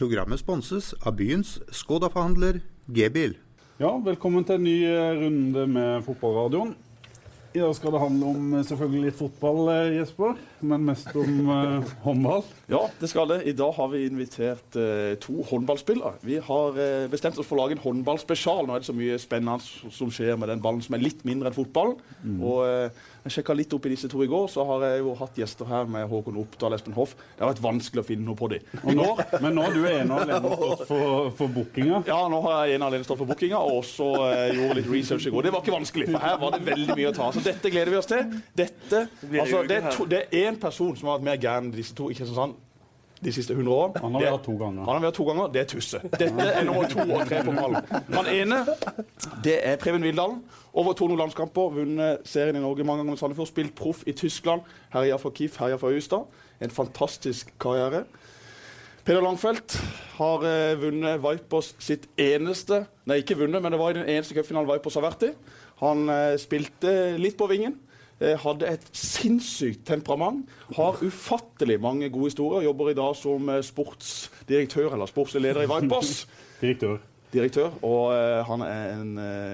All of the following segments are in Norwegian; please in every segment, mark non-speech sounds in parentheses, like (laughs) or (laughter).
Programmet sponses av byens Skoda-forhandler G-bil. Ja, velkommen til en ny eh, runde med fotballradioen. I dag skal det handle om eh, selvfølgelig litt fotball, eh, Jesper, men mest om eh, (laughs) håndball. Ja, det skal det. I dag har vi invitert eh, to håndballspillere. Vi har eh, bestemt oss for å lage en håndballspesial. Nå er det så mye spennende som skjer med den ballen som er litt mindre enn fotball. Mm. Og jeg sjekka litt opp i disse to i går, så har jeg jo hatt gjester her med Håkon Oppdal og Espen Hoff. Det har vært vanskelig å finne noe på dem. men nå har du ene og alene stått for, for bookinga? Ja, nå har jeg ene alene stått for bookinga, og også gjorde litt research i går. Det var ikke vanskelig, for her var det veldig mye å ta. Så dette gleder vi oss til. Dette, altså, det, er to, det er én person som har vært mer gæren enn disse to. ikke sånn de siste 100 årene. Han har vært to ganger. Han har vært to ganger, Det er Tusse. Dette er nummer to og tre på pallen. Han ene det er Preben Vildalen. Over 200 landskamper, vunnet serien i Norge mange ganger med Sandefjord. Spilt proff i Tyskland. Herja for KIF, herja for Øystad. En fantastisk karriere. Peder Langfeldt har eh, vunnet Vipers sitt eneste Nei, ikke vunnet, men det var i den eneste cupfinalen Vipers har vært i. Han eh, spilte litt på vingen. Eh, hadde et sinnssykt temperament. Har ufattelig mange gode historier. Jobber i dag som eh, sportsdirektør eller sportsleder i Vipers. (laughs) Direktør. Direktør, Og uh, han er en,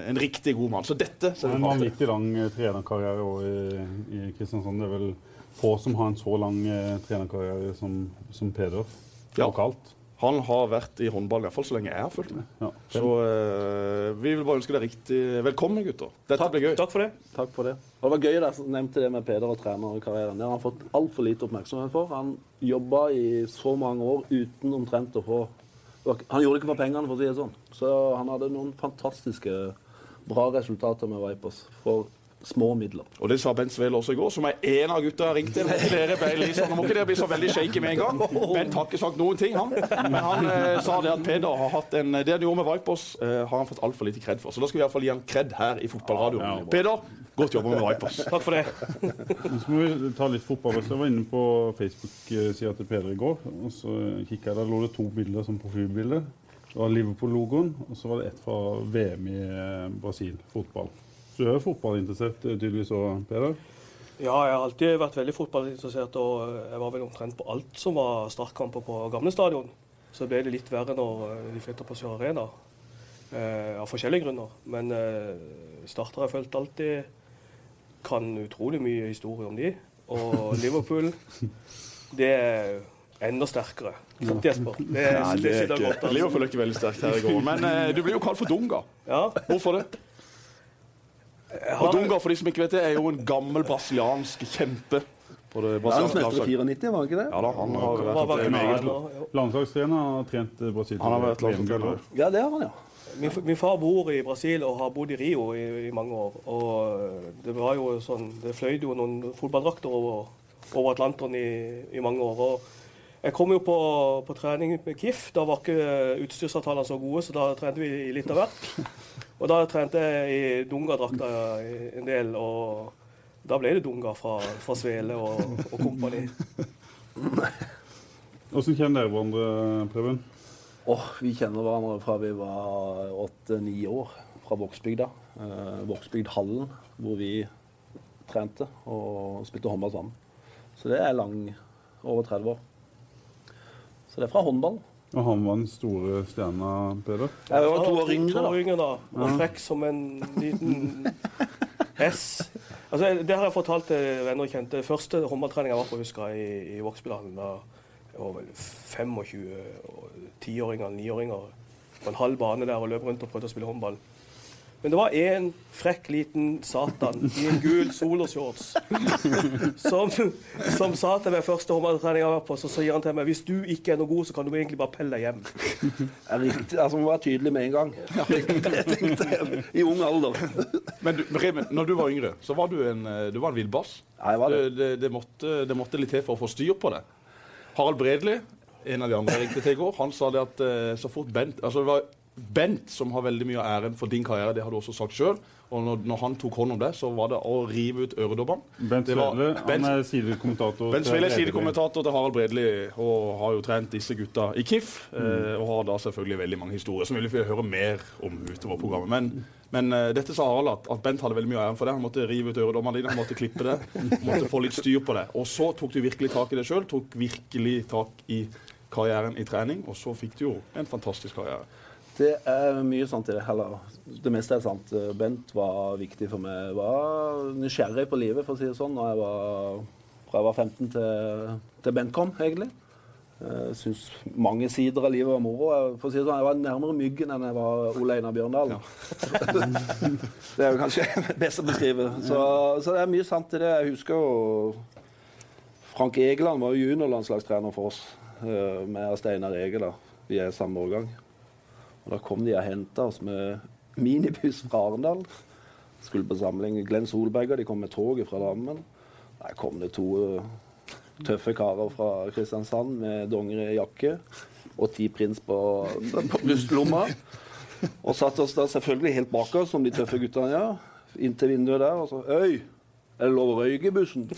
en, riktig god mann. Så dette vi En vanvittig lang trenerkarriere i, i, Kristiansand. Det er vel få som har en så lang trenerkarriere som, som Peder lokalt. Han har vært i håndball i hvert fall så lenge jeg har fulgt med. Ja. Så uh, vi vil bare ønske deg riktig velkommen, gutter. Dette takk, blir gøy. Takk for det. Takk for det. Det var gøy at du nevnte det med Peder og trenerkarrieren. Det har han fått altfor lite oppmerksomhet for. Han jobba i så mange år uten omtrent å få Han gjorde det ikke for pengene, for å si det sånn. Så han hadde noen fantastiske bra resultater med Vipers. For små midler. Og Det sa Bent Svele også i går, som er en av gutta jeg til. Dere liksom, Nå må ikke dere bli så veldig shaky med en gang. Bent har ikke sagt noen ting, han. Men han eh, sa det at Peder har hatt en Det han gjorde med Vipers, eh, har han fått altfor lite kred for. Så da skal vi i hvert fall gi han kred her i fotballradioen. Ja, Peder, godt jobba med Vipers. Takk for det. Så må vi ta litt fotball. Jeg var inne på Facebook-sida til Peder i går, og så kikka jeg. Der lå det to bilder som profilbilde. Det var Liverpool-logoen, og så var det ett fra VM i eh, Brasil, fotball. Du er fotballinteressert eh, tydeligvis òg, Peder? Ja, jeg har alltid vært veldig fotballinteressert. Og eh, jeg var vel omtrent på alt som var startkamper på gamle stadion. Så ble det litt verre når eh, de flytta på Sør Arena. Eh, av forskjellige grunner. Men eh, Start har fulgt alltid. Kan utrolig mye historie om de. Og (laughs) Liverpool, det er enda sterkere. Sant, Jesper? Det, ja, det, det sitter godt. Altså. Liverpool er ikke veldig sterkt her i går. Men eh, du blir jo kalt for Dunga. Ja. Hvorfor det? Og Dunga, for de som ikke vet det, er jo en gammel brasiliansk kjempe. På det brasilianske landslaget. 94, var ikke det? Ja da, han har vært et meget landslagstrener og har trent Brasil. Han har vært landslagstrener. Ja, det har han, ja. Min, min, far bor i Brasil og har bodd i Rio i, i, mange år. Og det var jo sånn Det fløy jo noen fotballdrakter over, over Atlanteren i, i, mange år. Og jeg kom jo på, på trening med KIF. Da var ikke utstyrsavtalene så gode, så da trente vi litt av hvert. Og da trente jeg i Dunga-drakta en del, og da ble det Dunga fra, fra Svele og, og kompani. (laughs) Hvordan kjenner dere hverandre, Preben? Oh, vi kjenner hverandre fra vi var åtte-ni år. Fra Vågsbygda. Eh, Vågsbygdhallen, hvor vi trente og spilte håndball sammen. Så det er lang over 30 år. Så det er fra håndball. Og han var den store stjerna, Peder? Ja, Jeg var to år yngre, da. yngre da. Og frekk som en liten S. Altså, det har jeg fortalt til venner og kjente. Første håndballtrening jeg var på, husker jeg, i, i Vågsbydalen. Da jeg var vel 25 tiåringer, niåringer på en halv bane der og løp rundt og prøvde å spille håndball. Men det var én frekk liten satan i en gul soloshorts som, som sa til meg første håndballtrening jeg var på, så sier han til meg hvis du ikke er noe god, så kan du egentlig bare pelle deg hjem. Jeg riktig, altså Må være tydelig med en gang. I ung alder. Men du, Bremen, når du var yngre, så var du en, eh, du var en villbass. Ja, jeg det. Det, det, måtte, det måtte litt til for å få styr på det. Harald Bredli, en av de andre jeg ringte til i går, han sa det at eh, så fort Bent altså det var Bent, som har veldig mye av æren for din karriere, det har du også sagt sjøl. Og når, når, han tok hånd om det, så var det å rive ut øredobbene. Bent Svele han er sidekommentator Bent Svele er sidekommentator til Harald Bredli og har jo trent disse gutta i KIF. Mm. Eh, og har da selvfølgelig veldig mange historier som vi vil høre mer om utover programmet. Men, men eh, dette sa Harald at, at, Bent hadde veldig mye av æren for det. Han måtte rive ut øredommene dine, han måtte klippe det. (laughs) måtte få litt styr på det. Og så tok du virkelig tak i det sjøl. Tok virkelig tak i karrieren i trening, og så fikk du jo en fantastisk karriere. Det er mye sant i det. Eller det meste er sant. Bent var viktig for meg. Jeg var nysgjerrig på livet, for å si det sånn, når jeg var, fra jeg var 15 til, til Bent kom, egentlig. Jeg syns mange sider av livet var moro. Jeg, for å si det sånn, jeg var nærmere Myggen enn jeg var Ole Einar Bjørndalen. (laughs) det er jo kanskje (laughs) best å beskrive. Så, så, det er mye sant i det. Jeg husker jo Frank Egeland var jo juniorlandslagstrener for oss, eh, med Steinar Ege. da. Vi er samme årgang. Og Da kom de og henta oss med minibuss fra Arendal. Skulle på samling. Glenn Solberg og de kom med toget fra Drammen. Der kom det to tøffe karer fra Kristiansand med dongerijakke og ti prins på, på brystlomma. Og satte oss da selvfølgelig helt bak oss, som de tøffe guttene gjør, inntil vinduet der. Og så Øy, er det lov å røyke i bussen?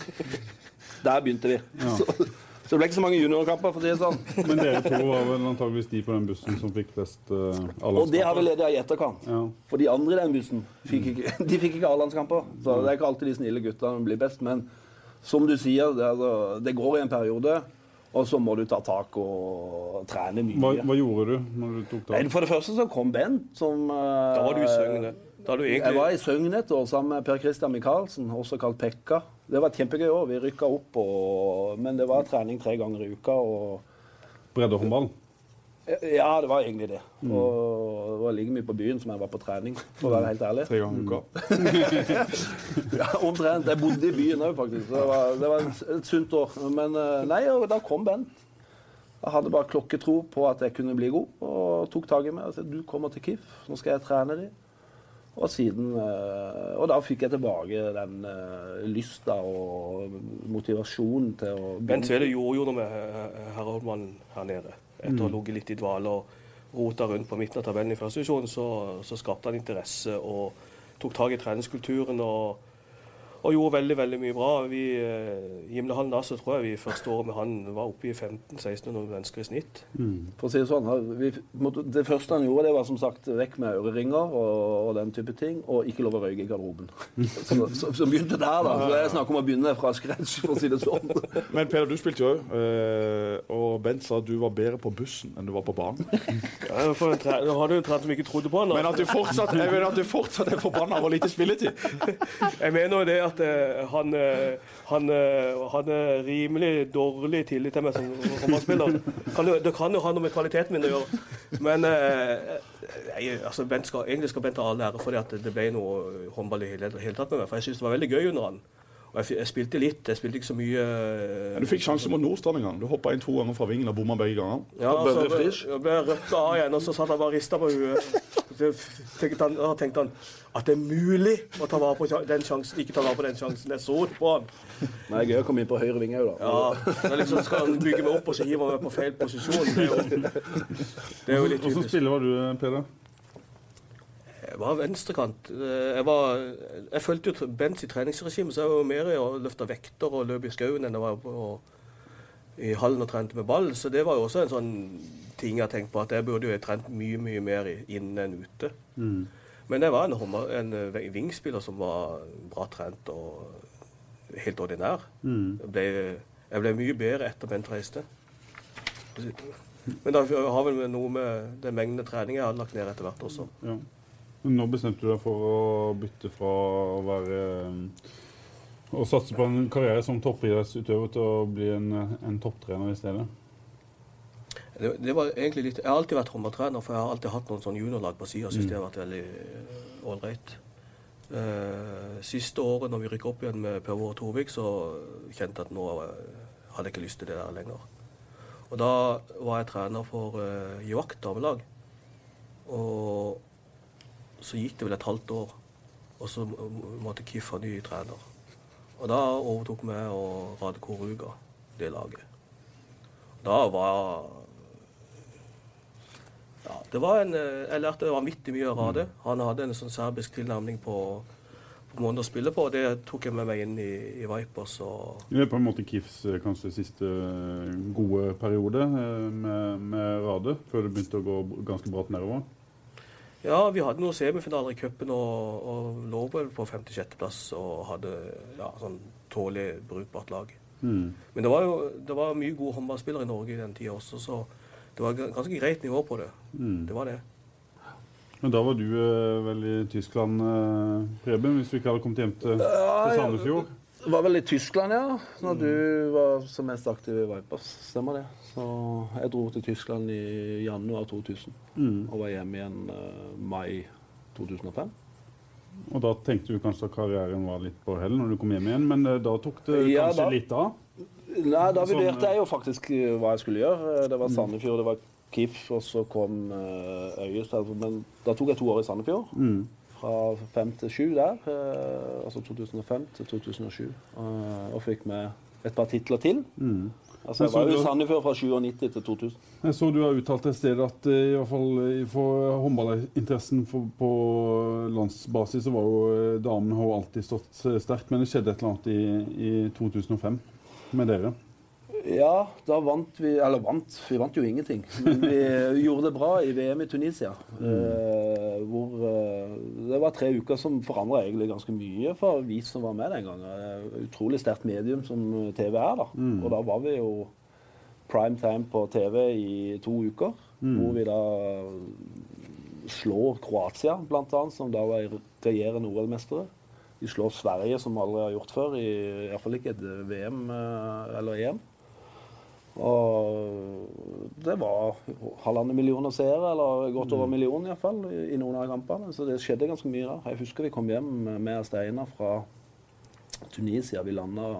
Der begynte vi. Ja. Så, det ble ikke så mange juniorkamper, for å si det sånn. (laughs) Men dere to var vel antageligvis de på den bussen som fikk flest uh, Og det har vi ledet i etterkant. Ja. For de andre i den bussen fikk ikke, (laughs) de fikk ikke A-landskamper. Så det er ikke alltid de snille guttene blir best. men som du sier, det, altså, det, går i en periode. Og så må du ta tak og trene mye. Hva, hva gjorde du når du tok tak? For det første så kom Bent som Da var du i Søgnet? Egentlig... Jeg var i Søgnet et år sammen med Per Christian Michaelsen, også kalt Pekka. Det var et kjempegøy år. Vi rykka opp, og... men det var trening tre ganger i uka. Og... Breddehåndball? Ja, det var egentlig det. Mm. Og det var like mye på byen som jeg var på trening, for å være helt ærlig. Tre ganger i uka? (laughs) ja, omtrent. Jeg bodde i byen òg, faktisk. Det var, det var, et sunt år. Men eh, nei, og da kom Bent. Jeg hadde bare klokketro på at jeg kunne bli god, og tok tak i meg og sa du kommer til KIF, nå skal jeg trene deg. Og siden eh, Og da fikk jeg tilbake den uh, lysta og motivasjonen til å Bent Svele gjorde jo noe med Herreholmmann her nede etter å ha mm. ligget litt i dvale og rota rundt på midten av tabellen i første divisjon, så, så, skapte han interesse og tok tak i treningskulturen. og og gjorde veldig veldig mye bra. Vi, eh, Gimlehallen da så tror jeg vi første året med han var oppe i 1500-1600 mennesker i snitt. Mm. For å si Det sånn, vi, det første han gjorde, det var som sagt vekk med øreringer og, og den type ting, og ikke lov å røyke i garderoben. Som, som, som begynte der, da. Så det er snakk om å begynne fra scratch, for å si det sånn. (laughs) Men Peder, du spilte jo òg, eh, og Bent sa at du var bedre på bussen enn du var på banen. (laughs) Ja, for en Nå har du en trener som ikke trodde på han. Men at du fortsatt, jeg mener at du fortsatt er forbanna over lite spilletid. (laughs) Jeg mener det at han, han, uh, han er rimelig dårlig tillit til meg som håndballspiller. Det kan jo ha noe med kvaliteten min å gjøre. Men jeg, altså, skal, egentlig skal Bent ha all ære for det at det ble noe håndball i hele, hele tatt med meg. For jeg syns det var veldig gøy under han. Og jeg, jeg, spilte litt, jeg spilte ikke så mye uh, Du fikk sjansen mot Nordstrand en gang. Du hoppa inn to ganger fra vingen og bomma begge ganger. Ja, så ble, jeg ble av igjen, og så satt han bare og rista på huet. Tenkte han, da tenkte han at det er mulig å ta vare på den sjansen, ikke ta vare på den sjansen. Jeg så på han. Nei, gøy å komme inn på høyre vinge òg, da. Ja, da liksom skal han bygge meg opp, og så hiver han meg på feil posisjon. Det er jo, det er jo litt typisk. Hvordan spiller var du, Peder? Jeg var venstrekant. Eh, jeg, var, jeg fulgte jo Bents treningsregime, så jeg var jo mer i å løfte vekter og løpe i skauen enn jeg var på, i hallen og trente med ball. Så det var jo også en sånn ting jeg har tenkt på, at jeg burde jo trent mye mye mer inne enn ute. Mm. Men jeg var en, en vingspiller som var bra trent og helt ordinær. Mm. Jeg, ble, jeg, ble, mye bedre etter Bent reiste. Men det har vel noe med den mengden trening jeg hadde lagt ned etter hvert også. Ja. Nå bestemte du deg for å bytte fra å være å satse på en karriere som toppidrettsutøver til å bli en, en topptrener i stedet? Det, det, var egentlig litt, Jeg har alltid vært håndballtrener, for jeg har alltid hatt noen sånn juniorlag på sida. Syns mm. det har vært veldig ålreit. Uh, siste året når vi rykket opp igjen med Per Våre Torvik, så kjente jeg at nå hadde jeg ikke lyst til det der lenger. Og da var jeg trener for uh, Joakt damelag. Og så gikk det vel et halvt år, og så måtte KIF ha ny trener. Og da overtok vi og Rade Koruga det laget. Da var ja, det var en, Jeg lærte vanvittig mye av Rade. Han hadde en sånn serbisk tilnærming på, på måten å spille på. og Det tok jeg med meg inn i, i Vipers. Og det er på en måte KIFs eh, kanskje siste eh, gode periode eh, med, med Rade, før det begynte å gå ganske bratt nedover? Ja, vi hadde noen semifinaler i cupen og, og lå vel på 56.-plass og hadde ja, sånn tålelig brukbart lag. Mm. Men det var jo det var mye gode håndballspillere i Norge i den tida også, så det var ganske greit nivå på det. Mm. Det var det. Men da var du eh, vel i Tyskland, eh, Preben, hvis du ikke hadde kommet hjem til, til Sandefjord? Det var vel i Tyskland, ja. Når du var som mest aktiv i Vipers. Stemmer det. Så jeg dro til Tyskland i januar 2000 Mm. og var hjemme igjen uh, mai 2005. Og da tenkte du kanskje at karrieren var litt på hell når du kom hjem igjen, men uh, da tok det Ja, kanskje da- litt av? Nei, da Sånn, vurderte jeg jo faktisk eh, hva jeg skulle gjøre. Det var Sandefjord, det var KIF, og så kom uh, Øyestad. Men da tok jeg to år i Sandefjord. Mm. Fra 5 til 7 der. eh, altså 2005 til 2007. eh, og fikk med et par titler til. Mm. Altså, jeg var jo Sandefjord fra 97 til 2000. Jeg så du har uttalt et sted at eh, i hvert fall for håndballinteressen på landsbasis så var jo damene har alltid stått sterkt, men det skjedde et eller annet i, i 2005 med dere. Ja, da vant vi Eller vant, vi vant jo ingenting. Men vi (laughs) gjorde det bra i VM i Tunisia. Mm. hvor eh, det var tre uker som forandra egentlig ganske mye for vi som var med den gangen. Eh, Utrolig sterkt medium som TV er, da. Og da var vi jo prime time på TV i to uker. Hvor vi da slår Kroatia, annet, som da var regjerende OL-mestere. De slår Sverige, som aldri har gjort før, i iallfall ikke et VM eh, eller EM. Og det var halvannen millioner seere, eller godt over en million iallfall, i noen av kampene. Så det skjedde ganske mye der. Jeg husker vi kom hjem med steiner fra Tunisia. Vi landa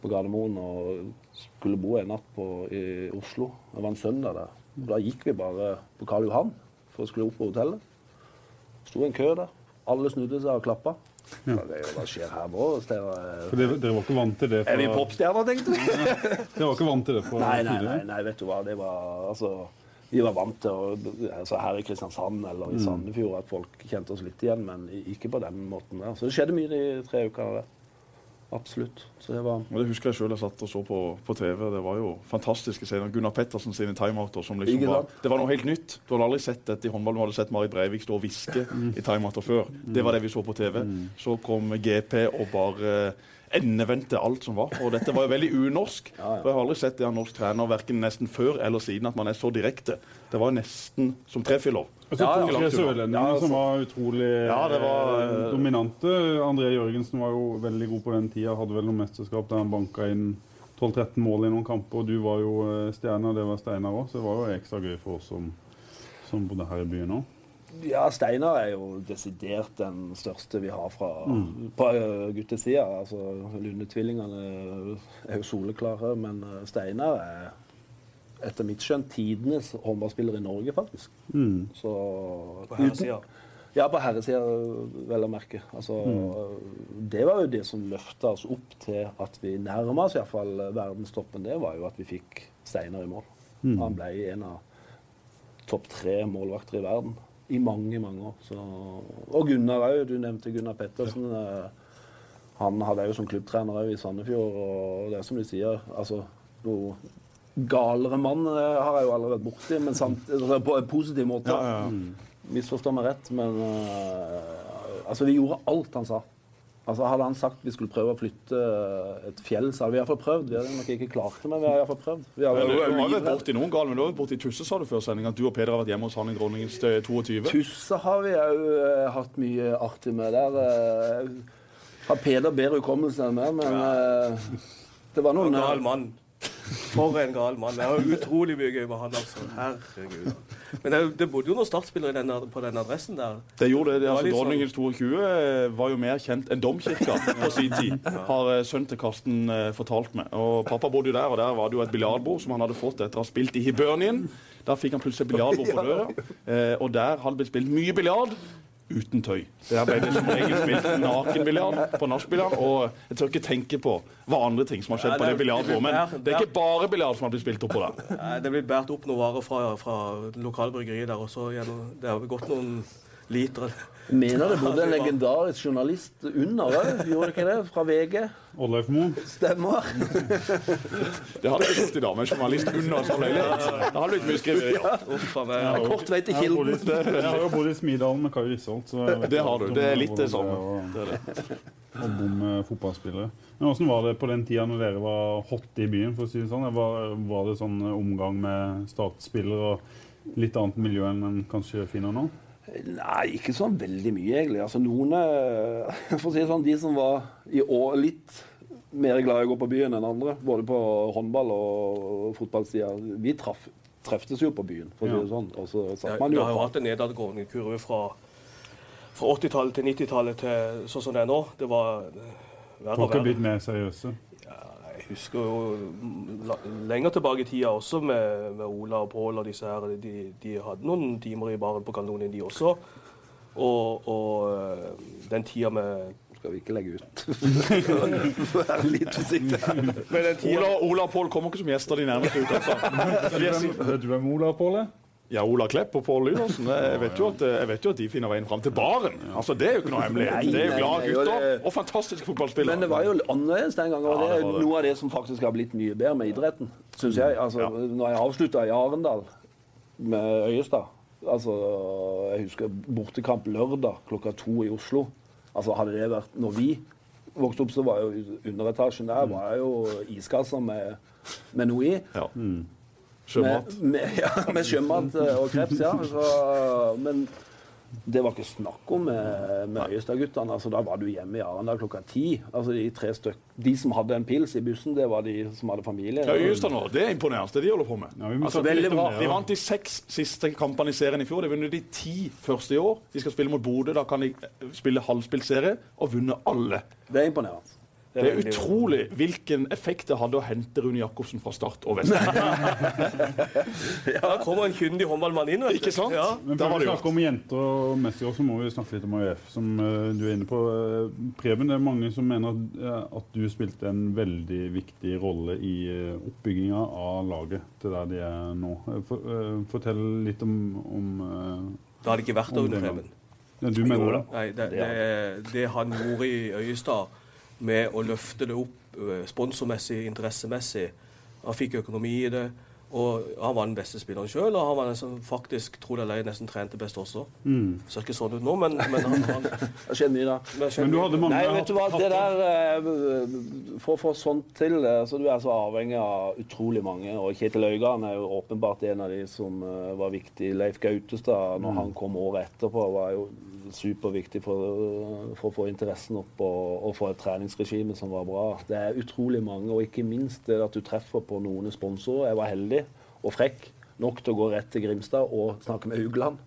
på Gardermoen og skulle bo en natt på, i Oslo. Det var en søndag der. Og da gikk vi bare på Karl Johan for å skulle opp på hotellet. Sto en kø der. Alle snudde seg og klappa. Ja. Det Hva skjer her nå? Steinar? For dere, dere var ikke vant til det Er vi fra, popstjerner, tenkte vi? (laughs) dere var ikke vant til det fra Nei, nei, nei, nei, vet du hva. Det var altså Vi var vant til å altså Her i Kristiansand eller i Sandefjord at folk kjente oss litt igjen, men ikke på den måten der. Så det skjedde mye de tre ukene der. Absolutt. Så det var Og Det husker jeg selv jeg satt og så på, på TV. Det var jo fantastiske scener. Gunnar Pettersen sine timeouter. som liksom var. Det var noe helt nytt. Du hadde aldri sett dette i håndball. Du hadde sett Marit Breivik stå og hviske i timeouter før. Det var det vi så på TV. Så kom GP og bare endevendte alt som var. Og dette var jo veldig unorsk. Ja, ja. For Jeg har aldri sett det av norsk trener verken nesten før eller siden at man er så direkte. Det var nesten som trefiller. Og så Ja, ja. tre sørlendinger Ja, altså. som var utrolig Ja, det var, eh, eh, dominante. André Jørgensen var jo veldig god på den tida. Hadde vel noe mesterskap der han banka inn 12-13 mål i noen kamper. Og du var jo eh, stjerne, og det var Steinar òg, så det var jo ekstra gøy for oss som, som bodde her i byen òg. Ja, Steinar er jo desidert den største vi har fra, på uh, guttesida. Altså, Lunde-tvillingene er jo soleklare, men eh, Steinar er etter mitt skjønn tidenes håndballspiller i Norge, faktisk. Mm. Så På herresida. Ja, på herresida, vel å merke. Altså, Det var jo det som løfta oss opp til at vi nærma oss iallfall verdenstoppen. Det var jo at vi fikk Steinar i mål. Han ble en av topp tre målvakter i verden i mange, mange år. Så, og Gunnar òg. Du nevnte Gunnar Pettersen. Ja. Han hadde jo som klubbtrener òg i Sandefjord. Og det er som de sier, altså noe galere mann eh, har jeg jo aldri vært borti, men samt, altså, på en positiv måte. Misforstå meg rett, men uh, altså, vi gjorde alt han sa. Altså, hadde han sagt vi skulle prøve å flytte et fjell, så hadde vi iallfall prøvd. Vi hadde nok ikke klart det, men vi har iallfall prøvd. Vi hadde, Men Du har vært borti noen gal, men du har vært borti Tusse, sa du før sending. At du og Peder har vært hjemme hos han i Dronningens eh, 22. Tusse har vi òg hatt mye artig med der. Jeg har Peder bedre hukommelse enn meg, men eh, det var En noen gal mann. For en gal mann. Det var utrolig mye gøy med han, altså. Herregud. Men det, det bodde jo noen startspillere den, på den adressen der. Det gjorde det. det altså, sånn- Dronningens 22 var jo mer kjent enn domkirka på sin tid, (laughs) har eh, sønnen til Karsten eh, fortalt meg. Og Pappa bodde jo der, og der var det jo et biljardbord som han hadde fått etter å ha spilt i Hibernien. Da fikk han plutselig biljardbord på (laughs) døra, eh, og der hadde det blitt spilt mye biljard. Uten tøy. Der ble det som regel spilt nakenbiljard på nachspielene. Og jeg tør ikke tenke på hva andre ting som har skjedd Ja, på det- det biljardbordet. Men det- det er ikke bare biljard som har blitt spilt opp på der. Ja, Det blir båret opp noen varer fra, fra lokalbryggeriet der også. Gjennom, det har gått noen liter. Mener det bodde en legendarisk journalist under òg, gjorde det ikke det? Fra VG? Oddleif Moe. Stemmer. (laughs) Det hadde jeg ikke gjort i dag, med en journalist under som sånn leilighet. Da hadde du ikke mye skriveri. Ja. a meg. Det er kort vei til kilden. jeg har jo bodd i Smidalen med Kai Risholt. Det har du. Det er litt det samme. Og å- Det er det. å bo med fotballspillere. Men Hvordan var det på den tida når dere var hotte i byen? for å si det sånn? Var, var det sånn omgang med startspillere og litt annet miljø enn en kanskje finner nå? Nei, ikke så veldig mye, egentlig. Altså, noen eh, (laughs) For å si det sånn, de som var i år litt mer glad i å gå på byen enn andre, både på håndball og fotballsida, vi traff, treftes jo på byen, for å si det sånn. Og så satt man jo det har jo hatt en nedadgående kurve fra, fra 80-tallet til 90-tallet til sånn som det er nå. Det var verre og Folk har blitt mer seriøse. Husker jo lenger tilbake i tida også med, med Ola og Pål og disse her. De, de hadde noen timer i baren på Kanonen, de også. Og, og eh, den tida med Skal vi ikke legge ut. Være (laughs) litt forsiktig. Men den tida Ola, Ola og Pål kommer ikke som gjester de nærmeste ukene. altså. (laughs) Er du hvem Ola Pål er? Ja, Ola Klepp og Pål Lydersen. Jeg vet, jo at, jeg vet jo at de finner veien fram til baren. Altså, Det er jo ikke noe hemmelighet. Det er jo glade gutter og fantastiske fotballspillere. Men det var jo annerledes den gangen. Og det det er noe av det som faktisk har blitt mye bedre med idretten, syns jeg. Altså, Når jeg avslutta i Arendal med Øyestad altså, Jeg husker bortekamp lørdag klokka to i Oslo. Altså Hadde det vært når vi vokste opp, så var jo underetasjen der var jo iskasser med, med noe i. Ja. Sjømat. Med, med, (laughs) ja, med sjømat eh, og kreps, ja. Så, men det var ikke snakk om med, med Øyestad-guttene. Altså, da var du hjemme i Arendal klokka ti. Altså, de, tre støk, de som hadde en pils i bussen, det var de som hadde familie. Ja, Øyestad nå, Det er imponerende, det de holder på med. Ja, Altså. De vant de seks siste kampene i serien i fjor. De vunnet de ti første i år. De skal spille mot Bodø. Da kan de eh, spille halvspillserie og vunne alle. Det er imponerende. Det er veldig- utrolig hvilken effekt det hadde å hente Rune Jacobsen fra Start og Vestland. (laughs) Da kommer en kyndig håndballmann inn. vet du. Ikke sant? Ja. Men før vi snakker om jenter og Messi, så må vi snakke litt om AUF, som uh, du er inne på. Eh, Preben, det er mange som mener at, uh, at du spilte en veldig viktig rolle i uh, oppbygginga av laget til der de er nå. For, fortell litt om, om Da hadde det ikke vært der under Preben. ja, Du mener det? Nei, det, det, det han gjorde i Øyestad med å løfte det opp sponsormessig, interessemessig Han fikk økonomi i det. Og han var den beste spilleren sjøl, og han var den som faktisk, tro det eller ei, nesten trente best også. Mm. Ser ikke sånn ut nå, men, men han, han (laughs) Det har mye da. men Men du hadde mange Nei, vet du hva, det der eh, For å få sånt til, eh, så du er så avhengig av utrolig mange. Og Kjetil Øygarden er jo åpenbart en av de som eh, var viktig. Leif Gautestad, når han kom året etterpå, var jo superviktig for, for å få interessen opp og, og få et treningsregime som var bra. Det er utrolig mange, og ikke minst det at du treffer på noen sponsorer. Jeg var heldig og frekk nok til å gå rett til Grimstad og snakke med Haugland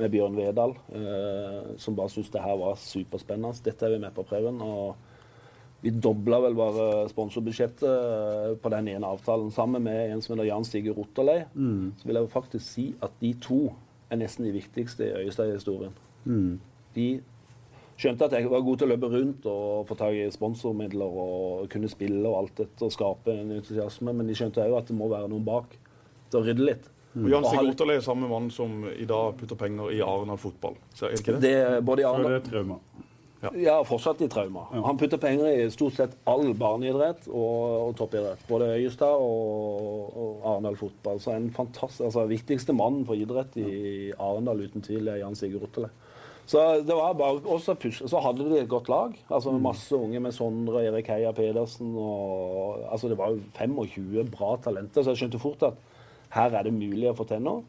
med Bjørn Vedal, eh, som bare syntes det her var superspennende. Dette er vi med på prøven. og Vi dobla vel bare sponsorbudsjettet eh, på den ene avtalen sammen med en som heter Jan Stige Rotterlei. Så vil jeg faktisk si at de to er nesten de viktigste i Øyestad-historien. De skjønte at jeg var god til å løpe rundt og få tak i sponsormidler og kunne spille og alt dette og skape en entusiasme, men de skjønte òg at det må være noen bak til å rydde litt. Og Jan Stig han- er samme mann som i dag putter penger i Arendal fotball. Så er det ikke det? Det er både i Så er Arendal det trauma. Ja, fortsatt i trauma. Han putter penger i stort sett all barneidrett og, og toppidrett. Både Øyestad og, og Arendal fotball. Så en fantastisk, altså Viktigste mannen for idrett i Arendal uten tvil er Jan Sigurd Ottele. Så det var bare også push. Så hadde de et godt lag. altså Masse unge med Sondre, Erik Heia Pedersen og altså Det var jo 25 bra talenter, så jeg skjønte fort at her er det mulig å få til noe.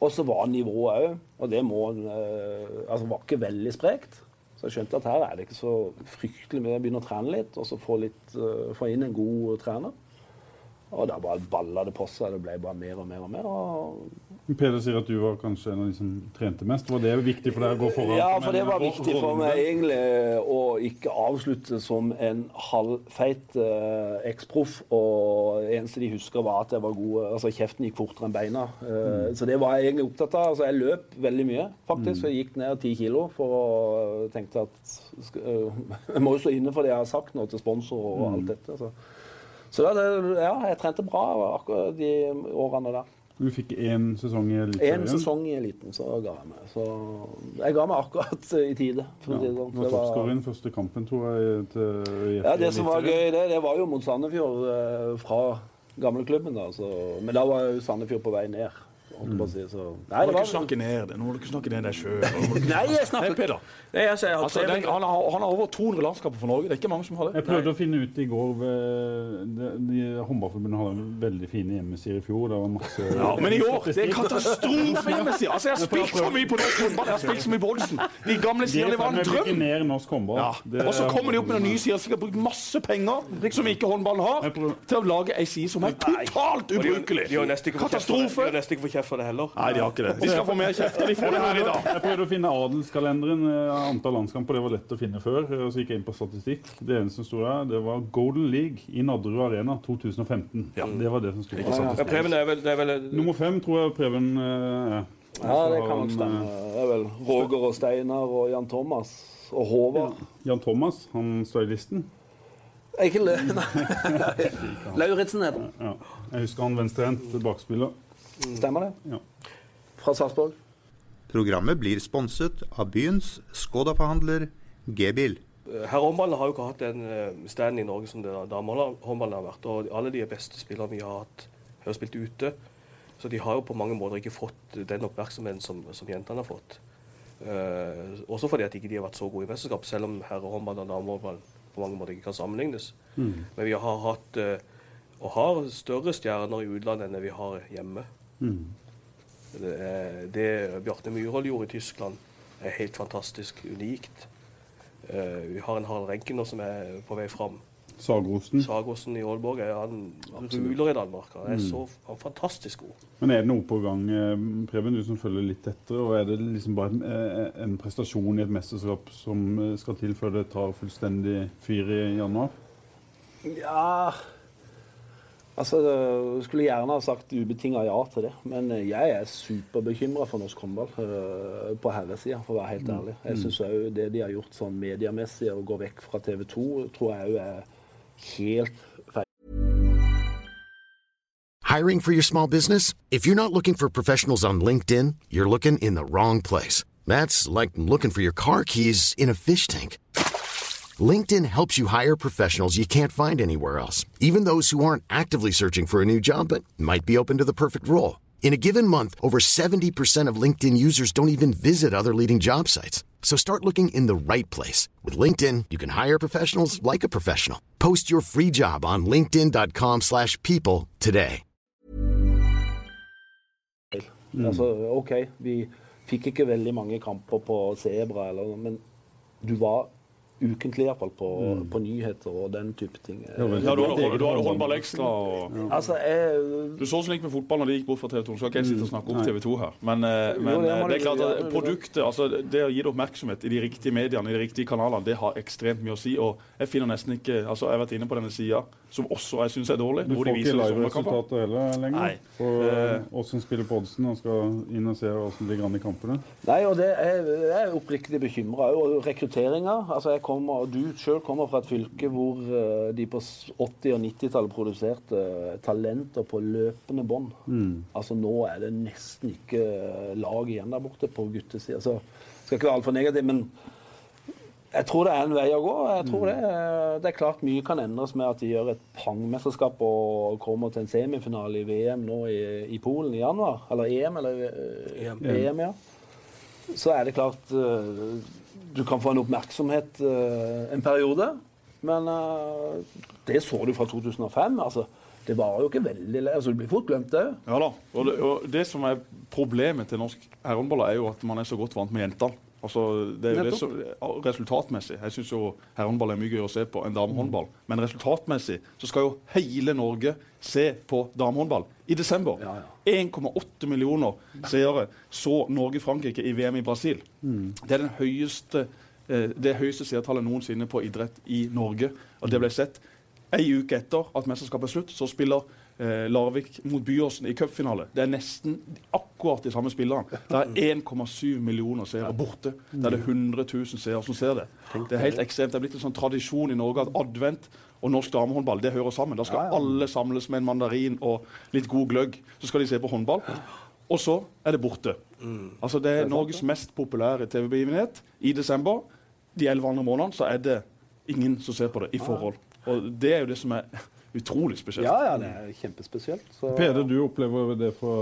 Og så var nivået òg, og det må eh, altså var ikke veldig sprekt. Så jeg skjønte at her er det ikke så fryktelig mye. Jeg begynner å trene litt, og så få, litt, eh, få inn en god trener. Og da bare balla det på seg. Det ble bare mer og mer og mer. Og Peder sier at du var kanskje en av de som trente mest. Var det viktig for deg å gå foran? ja, for det var viktig for meg egentlig å ikke avslutte som en halvfeit eh, eksproff. Og eneste de husker, var at jeg var god. Altså kjeften gikk fortere enn beina. Eh, Så det var jeg egentlig opptatt av. Altså jeg løp veldig mye, faktisk. Jeg gikk ned ti kilo for å tenkte at eh, (laughs) Jeg må jo stå inne for det jeg har sagt nå til sponsor og alt dette. Så, så det, ja, jeg trente bra akkurat de årene der. Du fikk én sesong i Én Eliteserien. sesong i eliten, så ga jeg meg. Så jeg ga meg akkurat (laughs) i tide. For Ja, si det sånn. var toppskåreren første kampen, tror jeg. Ja, det som var gøy, det, det var jo mot Sandefjord eh, fra gamleklubben. Men da var jo Sandefjord på vei ned. Holdt jeg på å si, så. Nei, Nå må det du var, snakke ned det. Nå må du ikke snakke ned deg sjøl. (laughs) nei, jeg snakker snakker Peder. Nei, jeg har Altså, den, han, har, han har over 200 landskamper for Norge. Det er ikke mange som har det. Jeg prøvde å finne ut i går ved, de, de, Håndballforbundet hadde en veldig fine hjemmesider i fjor. Det var masse Ja, men i år det er katastrofe hjemmesider! Altså, jeg har spilt så mye på norsk håndball. Jeg har spilt så mye på Oddsen. De gamle De sidene var en drøm. ned norsk håndball. Ja. Det Og så er- kommer de opp med noen nye sider som har brukt masse penger, som ikke håndballen har, til å lage ei side som er totalt ubrukelig. Katastrofe. For det heller. Nei, de har ikke det. De skal få mer kjeft. og De får det her i dag. Jeg prøvde å finne adelskalenderen. eh, Antall landskamper det var lett å finne før. og Så gikk jeg inn på statistikk. Det eneste som sto der, det var Golden League i Nadderud Arena 2015. Det var det som sto på Ja, statistikk. Preben er vel, det er vel Nummer fem tror jeg Preben eh, er. ja, det kan nok stemme. eh, Det er vel Roger og Steinar og Jan Thomas og Håvard. Jan Thomas, han stylisten. listen. Ikke lø... (laughs) Nei. Lauritzen heter han. Ja. Jeg husker han venstrehendt bakspiller. Stemmer det? Ja. Fra Sarpsborg. Programmet blir sponset av byens Skoda-forhandler G-bil. Herrehåndballen har jo ikke hatt den standen i Norge som damehåndballen har vært. Og alle de beste spillerne vi har hatt, har spilt ute. Så de har jo på mange måter ikke fått den oppmerksomheten som, som jentene har fått. Uh, også fordi at ikke de har vært så gode i mesterskap, selv om herrehåndball og damehåndball på mange måter ikke kan sammenlignes. Men vi har hatt uh, og har større stjerner i utlandet enn vi har hjemme. Det, er- det Bjarte Myhrvold gjorde i Tyskland, er helt fantastisk unikt. Eh, vi har en Harald Renken nå som er på vei fram. Sagosen. Sagosen i Aalborg er han ruler i Danmark. Han er så han er fantastisk god. Men er det noe på gang, eh, Preben, du som følger litt etter? Og er det liksom bare en, eh, en prestasjon i et mesterskap som skal til før det tar fullstendig fyr i januar? Ja Altså, jeg skulle gjerne ha sagt ubetinga ja til det, men jeg er superbekymra for norsk håndball eh, på herresida, for å være helt ærlig. Jeg syns òg det de har gjort sånn mediemessig, å gå vekk fra TV 2, tror jeg òg er helt feil. Hiring for your small business? If you're not looking for professionals on LinkedIn, you're looking in the wrong place. That's like looking for your car keys in a fish tank. LinkedIn helps you hire professionals you can't find anywhere else, even those who aren't actively searching for a new job but might be open to the perfect role. In a given month, over 70% of LinkedIn users don't even visit other leading job sites. So start looking in the right place. With LinkedIn, you can hire professionals like a professional. Post your free job on linkedin.com/people slash people today. Mm. Altså, OK, vi fikk ikke veldig mange kamper på Sebra, eller, men du var ukentlig iallfall på, på nyheter og den type ting. Ja, du hadde, du hadde håndball ekstra. Og... Altså, jeg Du så så likt med fotball når de gikk bort fra TV 2. Så skal ikke jeg sitte og snakke om TV 2 her. Men, eh, men Jo, det eh, det er klart at produktet, altså det å gi det oppmerksomhet i de riktige mediene, i de riktige kanalene, det har ekstremt mye å si. Og jeg finner nesten ikke altså Jeg har vært inne på denne sida, som også jeg syns er dårlig. Du får ikke sommerkamper. live-resultatet heller lenger? Nei. For Eh. uh, spiller Podsen? og skal inn og se hvordan det ligger an i kampene? Nei, og det er, jeg er oppriktig bekymra. Og rekrutteringa altså jeg kommer, Du sjøl kommer fra et fylke hvor eh, de på 80- og 90-tallet produserte eh, talenter på løpende bånd. Altså Nå er det nesten ikke eh, lag igjen der borte på guttesida. Så skal ikke være altfor negativ, men jeg tror det er en vei å gå. Jeg tror det, det er klart Mye kan endres med at de gjør et pangmesterskap og kommer til en semifinale i VM nå i, i Polen i januar. Eller EM, eller eh, EM. EM, ja. Så er det klart eh, Du kan få en oppmerksomhet eh, en periode. Men det så du fra 2005. altså det var jo ikke veldig le- altså Du blir fort glemt òg. Ja da. Og det, og det som er problemet til norsk herrehåndball, er jo at man er så godt vant med jentene. Altså, det er resultatmessig. Jeg syns jo herrehåndball er mye gøyere å se på enn damehåndball. Men resultatmessig så skal jo hele Norge se på damehåndball i desember. Ja, ja. 1,8 millioner seere så Norge-Frankrike i VM i Brasil. Det er den høyeste, eh, det høyeste seertallet noensinne på idrett i Norge. Og det ble sett ei uke etter at mesterskapet er slutt, så spiller eh, Larvik mot Byåsen i cupfinale. Det er nesten akkurat de samme spillerne. Det er 1,7 millioner seere borte. Det er det 100 000 seere som ser det. Det er helt ekstremt. Det er blitt en sånn tradisjon i Norge at advent og norsk damehåndball det hører sammen. Da skal alle samles med en mandarin og litt god gløgg. Så skal de se på håndball. Og så er det borte. Altså Det er Norges mest populære TV-begivenhet i desember. De elleve andre månedene så er det ingen som ser på det i forhold. Og det er jo det som er utrolig spesielt. Ja, ja, det er kjempespesielt. Så, Peder, du opplever det fra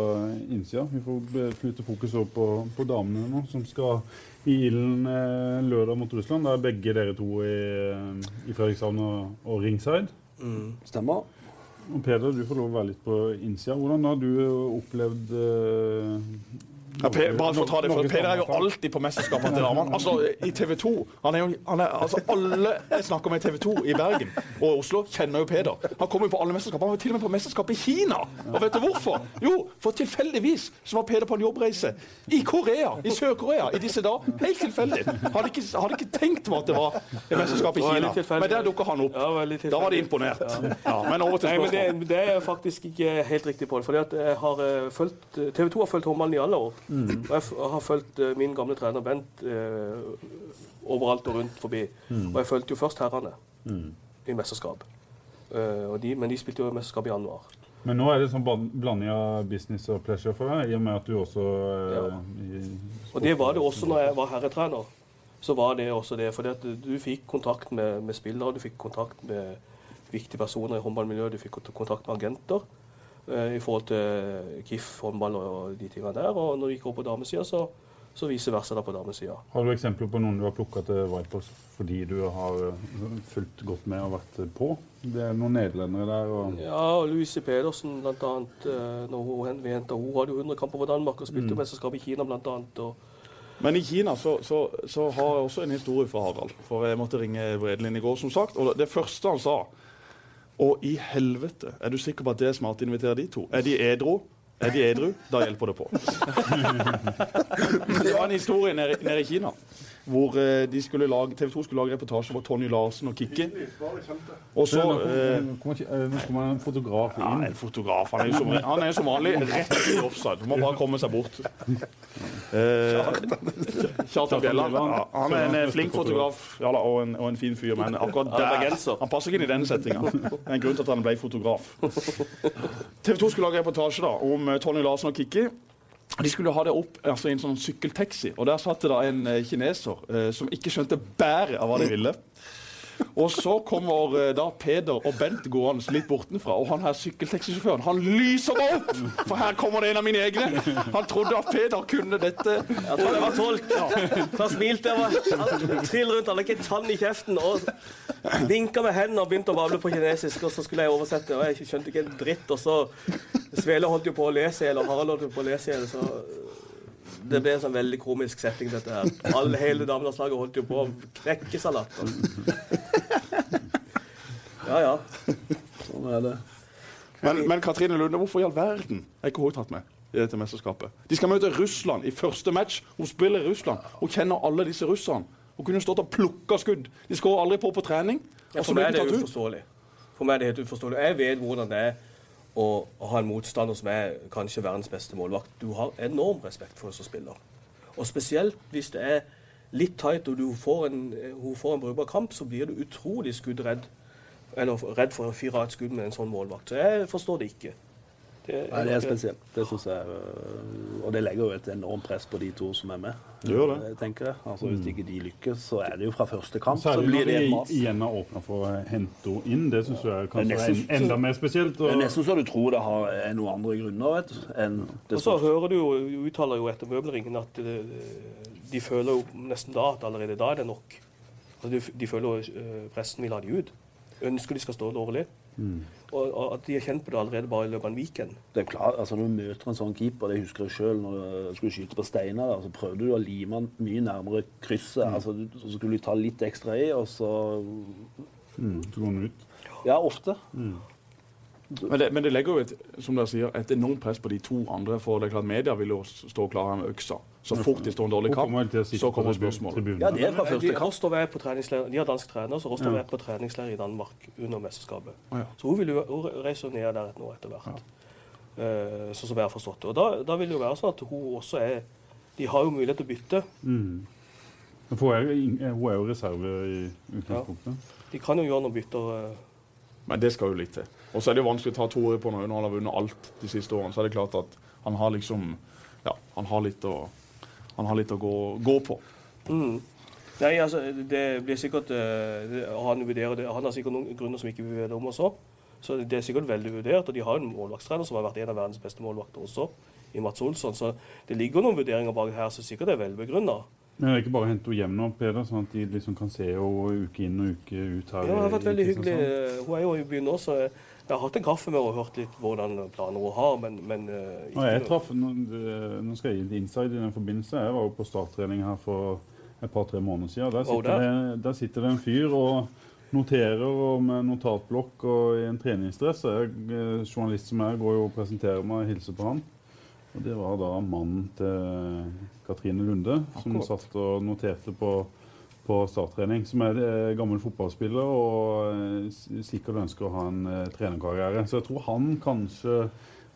innsida. Vi får flytte fokus over på, på damene nå, som skal i ilden eh, lørdag mot Russland. Da er begge dere to i, i Fredrikshavn og, og ringside. Stemmer. Og Peder, du får lov å være litt på innsida. Hvordan har du opplevd eh, Ja, bare for å ta det, for Peder er jo alltid på mesterskapene til damene. Altså, I TV 2 han er jo, han er, altså, Alle jeg snakker med i TV 2 i Bergen og Oslo, kjenner jo Peder. Han kommer jo på alle mesterskap. Han var til og med på mesterskap i Kina! Og vet du hvorfor? Jo, for tilfeldigvis så var Peder på en jobbreise i Korea, i Sør-Korea i disse dager. Helt tilfeldig. Hadde ikke, hadde ikke tenkt meg at det var et mesterskap i Kina. Men der dukka han opp. Ja, Da var de imponert. Ja, men over til Nei, men det, det er faktisk ikke helt riktig på det. Fordi at jeg har eh, fulgt, TV 2 har fulgt håndballen i alle år. Og jeg har fulgt eh, min gamle trener Bent eh, overalt og rundt forbi. Og jeg fulgte jo først herrene i mesterskap. Eh, og de, men de spilte jo mesterskap i januar. Men nå er det sånn blanding av business og pleasure for deg, i og med at du også eh, Ja. Og det var det også når jeg var herretrener. Så var det også det. fordi du fikk kontakt med, med spillere, du fikk kontakt med viktige personer i håndballmiljøet, du fikk kontakt med agenter i forhold til KIF, håndball og de tingene der. Og når gikk over på damesida, så, så vice versa da på damesida. Har du eksempler på noen du har plukka til Vipers fordi du har eh, fulgt godt med og vært eh, på? Det er noen nederlendere der. og... Ja, og Louise Pedersen annet, eh, når hun, hen- hun hadde jo 100 kamper for Danmark og spilte mm. mesterskap i Kina annet. Og, Men i Kina så, så, så har jeg også en historie fra Harald. For jeg måtte ringe Bredelin i går, som sagt. Og det første han sa Og i helvete, er du sikker på at det er smart å invitere de to? Er de edru? Er de edru? Da hjelper det på. Det var en historie nede, nede i Kina. Hvor eh, de skulle lage, TV 2 skulle lage reportasje for Tonje Larsen og Kikki Og så nå eh, kommer- kommer ikke- eh, kommer en fotograf ja, en fotograf. Han er jo som, vanlig rett i offside. Du må bare komme seg bort. Eh, Kjartan Bjelland. Ja, han er en eh, flink fotograf ja, da, og, en, og en fin fyr, men akkurat Han er der. Han passer ikke inn i denne settinga. Det er en grunn til at han ble fotograf. TV 2 skulle lage reportasje da, om Tony Larsen og Kikki. De skulle ha det opp altså, i en sånn sykkeltaxi, og der satt det da en eh, kineser eh, som ikke skjønte bæret av hva de ville. Og så kommer eh, da Peder og Bent gående litt bortenfra, og han her sykkeltaxisjåføren han lyser meg opp! For her kommer det en av mine egne. Han trodde at Peder kunne dette. Jeg tror det var tolk. Så han smilte. Han trill rundt, han ikke en tann i kjeften. Og vinka med hendene og begynte å bable på kinesisk. Og så skulle jeg oversette, og jeg skjønte ikke en dritt. Og så Svele holdt jo på å lese i hjel, og Harald holdt jo på å lese i hjel. Så det ble en sånn veldig komisk setting, dette her. Alle, hele damelandslaget holdt jo på å knekke seg latter. Ja, ja. Sånn er det. Men, men Katrine Lunde, hvorfor i all verden er ikke hun tatt med i dette mesterskapet? De skal møte Russland i første match. Hun spiller i Russland. Hun kjenner alle disse russerne. Hun kunne stått og plukka skudd. De skårer aldri på på trening. Ja, for meg er det uforståelig. For meg er det helt uforståelig. Jeg vet hvordan det er å ha en motstander som er kanskje verdens beste målvakt. Du har enorm respekt for henne som spiller. Og spesielt hvis det er litt tight og du får en, hun får en brukbar kamp, så blir du utrolig skuddredd. Eller redd for å fyre av et skudd med en sånn målvakt. Så jeg forstår det ikke. Det, Nei, det er spesielt. Det synes jeg, øh, og det legger jo et enormt press på de to som er med. Det gjør det. Jeg tenker jeg. Altså, Hvis ikke de lykkes, så er det jo fra første kamp. Så Særlig blir det et mas. igjen har åpna for å hente henne inn. Det syns jeg kanskje Det er nesten er enda mer spesielt. Det er Og, nesten så du tror det har, er noen andre grunner vet du, enn det Og så hører du jo, uttaler jo etter møbelringen at eh, de føler jo nesten da at allerede da er det nok. Altså, de, de føler jo eh, pressen vil ha de ut. Ønsker de skal stå dårlig. Og, og at de har kjent på det allerede bare i løpet av en weekend. Det er klart, altså Når du møter en sånn keeper, det husker jeg sjøl når du skulle skyte på Steinar, så prøvde du å lime han mye nærmere krysset. altså du, Så skulle du ta litt ekstra i, og så så går han ut. Ja, ofte. Men det, men det legger jo et, som dere sier, et enormt press på de to andre. For det er klart media vil jo stå klare med øksa. Så fort de står en dårlig Hun kamp, å så kommer spørsmålet. Ja, det er fra første kast Rostov er på treningsleir, de har dansk trener, så Rostov er på treningsleir i Danmark under mesterskapet. Å. Så hun, vil jo, hun reiser ned der nå etter hvert. Eh, sånn som jeg har forstått det. Og da, da vil det jo være sånn at hun også er De har jo mulighet til å bytte. Mm. For Hun er, ing- hun er jo reserve i utgangspunktet. De kan jo gjøre noen bytter. eh, Men det skal jo litt til. Og så er det jo vanskelig å ta Tore på når han har vunnet alt de siste årene. Så er det klart at han har liksom Ja, han har litt å, han har litt å gå, gå på. Mm. Nei, altså, det blir sikkert uh, han, vurderer han har sikkert noen grunner som ikke vi vet om også. Så det er sikkert veldig vurdert. Og de har en målvaktstrener som har vært en av verdens beste målvakter også, i Mats Olsson. Så det ligger noen vurderinger bak her som sikkert er velbegrunna. Men det er ikke bare å hente henne hjem nå, Peder, sånn at de liksom kan se henne uke inn og uke ut her? Ja, det har vært veldig hyggelig. Hun er jo i byen nå, så jeg har hatt en kaffe med henne og hørt litt hvordan planer hun har, men, men ikke jeg traff, nå, nå skal jeg gi litt inside i den forbindelse. Jeg var jo på starttrening her for et par-tre måneder siden. Der sitter, oh, sitter, det, der sitter det en fyr og noterer og med notatblokk og i en treningsdress. Jeg, eh, journalist som jeg, går jo og presenterer meg og hilser på han. Og det var da mannen til Katrine Lunde som Akkurat. satt og noterte på, på starttrening. Som er eh, gammel fotballspiller og eh, sikkert ønsker å ha en eh, trenerkarriere. Så jeg tror han kanskje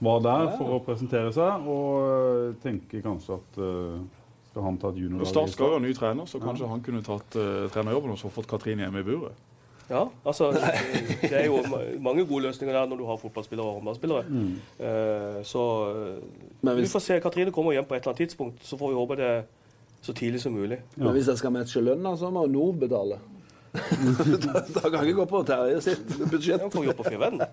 var der for å presentere seg, og tenker kanskje at skal han ta et juniorlag? Start skal jo ha ny trener, så kanskje han kunne tatt uh, trenerjobben og så fått Katrine hjemme i buret. Ja, altså Det er jo mange gode løsninger der når du har fotballspillere og håndballspillere. Eh, så eh, Men vi får se. Katrine kommer hjem på et eller annet tidspunkt, så får vi håpe det er så tidlig som mulig. men hvis jeg skal matche lønna, så må Nord betale. (laughs) da, da kan jeg gå på Terje sitt budsjett. Hun kan jobbe på Firvennen.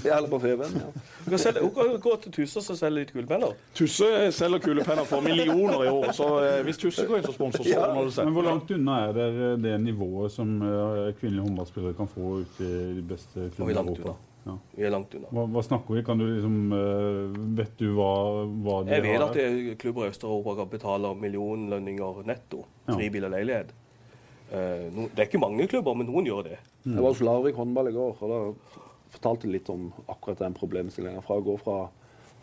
Jeg holder på Feven. Ja. Hun kan, selge- hun kan gå til Tusse og selge litt kulepenner. Tusse selger kulepenner for millioner i år, så eh, hvis Tusse går inn som sponsor, så må du seg. Men hvor langt unna er det det nivået som eh, kvinnelige håndballspillere kan få ute i de beste klubbene i Europa? Ja. Vi er langt unna. Hva, hva snakker vi? Kan du liksom eh, Vet du hva, hva de Jeg vet har? at det er klubber i Øst-Europa betaler millionlønninger netto. Ja. Fri bil og leilighet. Eh, no, det er ikke mange klubber, men noen gjør det. Jeg var hos Larvik håndball i går, og da fortalte de litt om akkurat den problemstillingen. Fra å gå fra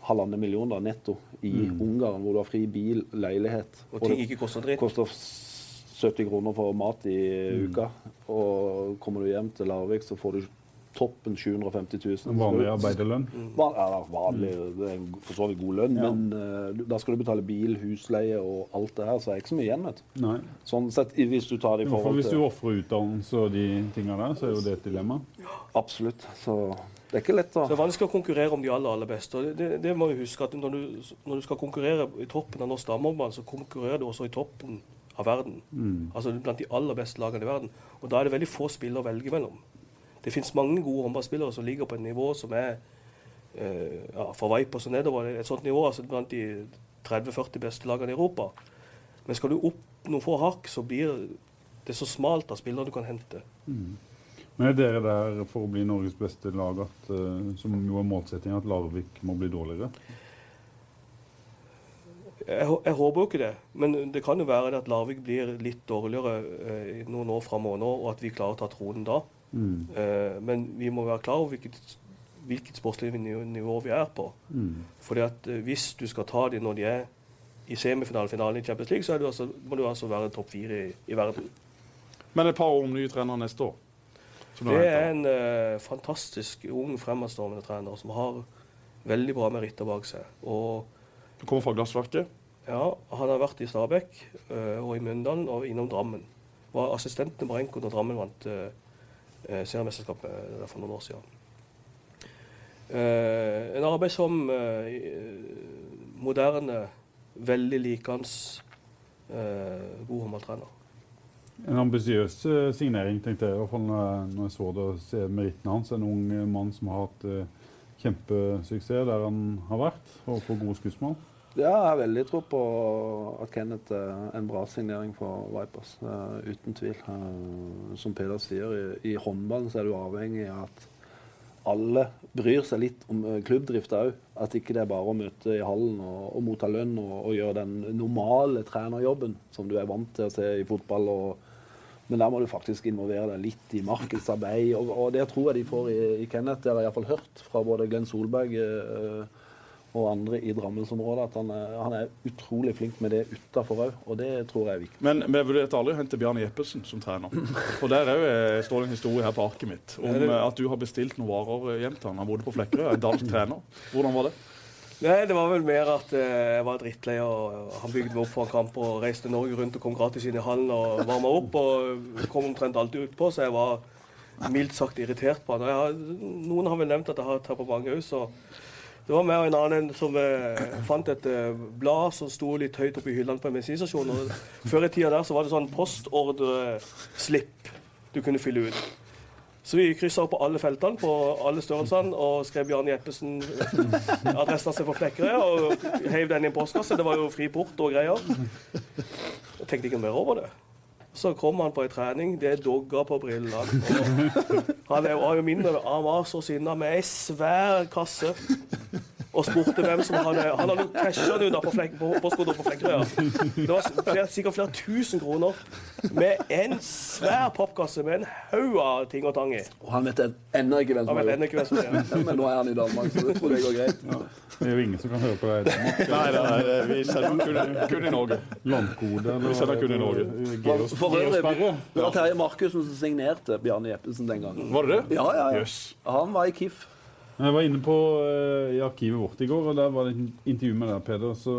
halvannen million da, netto i Ungarn, hvor du har fri bil, leilighet Og og ting ikke koster dritt. koster 70 kroner for mat i uka, og kommer du hjem til Larvik, så får du toppen 750 000. En vanlig arbeiderlønn? Van, ja, vanlig, det er for så vidt god lønn, men uh, da skal du betale bil, husleie og alt det her, så er det ikke så mye igjen. vet du. Sånn sett, hvis du tar det i forhold til hvis du ofrer utdannelse og de tingene der, så er jo det et dilemma. Absolutt. Så det er ikke lett å Så det er vanskelig å konkurrere om de aller, aller beste. og Det, det, det må vi huske at når du, når du skal konkurrere i toppen av norsk damehåndball, så konkurrerer du også i toppen av verden. Altså blant de aller beste lagene i verden. Og da er det veldig få spillere å velge mellom. Det finnes mange gode håndballspillere som ligger på et nivå som er eh, ja, fra Vipers og nedover. Et sånt nivå altså blant de 30-40 beste lagene i Europa. Men skal du opp noen få hakk, så blir det så smalt av spillere du kan hente. Men er dere der for å bli Norges beste lag, at, uh, som jo er målsettingen at Larvik må bli dårligere? Jeg, jeg håper jo ikke det, men det kan jo være det at Larvik blir litt dårligere eh, noen år framover nå, og at vi klarer å ta tronen da. Mm. Eh, men vi må være klar over hvilket, hvilket sportslig nivå nivå vi er på. Mm. Fordi at eh, Hvis du skal ta dem når de er i semifinalen finalen i Champions League, så er du altså, må du altså være topp fire i, i verden. Men et par år om ny trener neste år. som Det er en eh, fantastisk ung, fremadstormende trener som har veldig bra meritter bak seg. Og Du kommer fra Glassverket. Ja, han har vært i Stabekk eh, og i Mjøndalen og innom Drammen. Var assistent til Marenko når Drammen vant uh, seriemesterskapet eh, for noen år siden. Eh, en arbeidsom, eh, moderne, veldig likende god håndballtrener. En ambisiøs signering, tenkte jeg. i hvert fall når jeg, så det og ser merittene hans. En ung mann som har hatt kjempesuksess der han har vært, og får gode skussmål. Ja, jeg har veldig tro på at Kenneth er en bra signering for Vipers. eh, uten tvil. Eh, som Peder sier, i, i håndballen så er du avhengig av at alle bryr seg litt om uh, klubbdrifta òg. At ikke det er bare å møte i hallen og, og motta lønn og, og gjøre den normale trenerjobben som du er vant til å se i fotball og, Men der må du faktisk involvere deg litt i markedsarbeid, og, og det tror jeg de får i, i Kenneth. Det har jeg iallfall hørt fra både Glenn Solberg eh, og andre i Drammensområdet, at han er, han er utrolig flink med det utafor òg, og det tror jeg er viktig. Men vi vurderte aldri å hente Bjarne Jeppesen som trener. For der òg eh, står det en historie her på arket mitt om eh, at du har bestilt noen varer hjem til han. Han bodde på Flekkerøy, en dansk trener. Hvordan var det? Nei, det var vel mer at eh, jeg var drittlei. og Han bygde meg opp for en kamp og reiste Norge rundt og kom gratis inn i hallen og varma opp. og kom omtrent alltid utpå, så jeg var mildt sagt irritert på han. Og jeg har, noen har vel nevnt at jeg har temperament òg, så det var meg og en annen som eh, fant et eh, blad som sto litt høyt oppe i hyllene på en bensinstasjon. Før i tida der så var det sånn postordreslipp du kunne fylle ut. Så vi kryssa opp på alle feltene på alle størrelsene og skrev Bjarne Jeppesen adressen sin på Flekkerøy og heiv den i en postkasse. Det var jo fri port og greier. Jeg tenkte ikke mer over det. Så kom han på ei trening, det dogga på brillene. Han var jo mindre, han var så sinna med ei svær kasse. Og spurte hvem som hadde Han hadde casha det ut på, flek, på postkontoret på Flekkerøya. Det var flere, sikkert flere tusen kroner med en svær popkasse med en haug av ting og tang i. Og han vet ennå ikke hvem som har gjort det. Men nå er han i Danmark, så det tror jeg går greit. Det er jo ingen som kan høre på deg. Nei, nei, nei, vi selger kun, kun i Norge. Landkode Vi selger kun i Norge. Geos- For øvrig, det var Terje Markussen som signerte Bjarne Jeppesen den gangen. Var det det? Ja, ja, ja. Yes. Han var i KIF. Jeg var inne på eh, i arkivet vårt i går, og der var det et intervju med deg, Peder. Så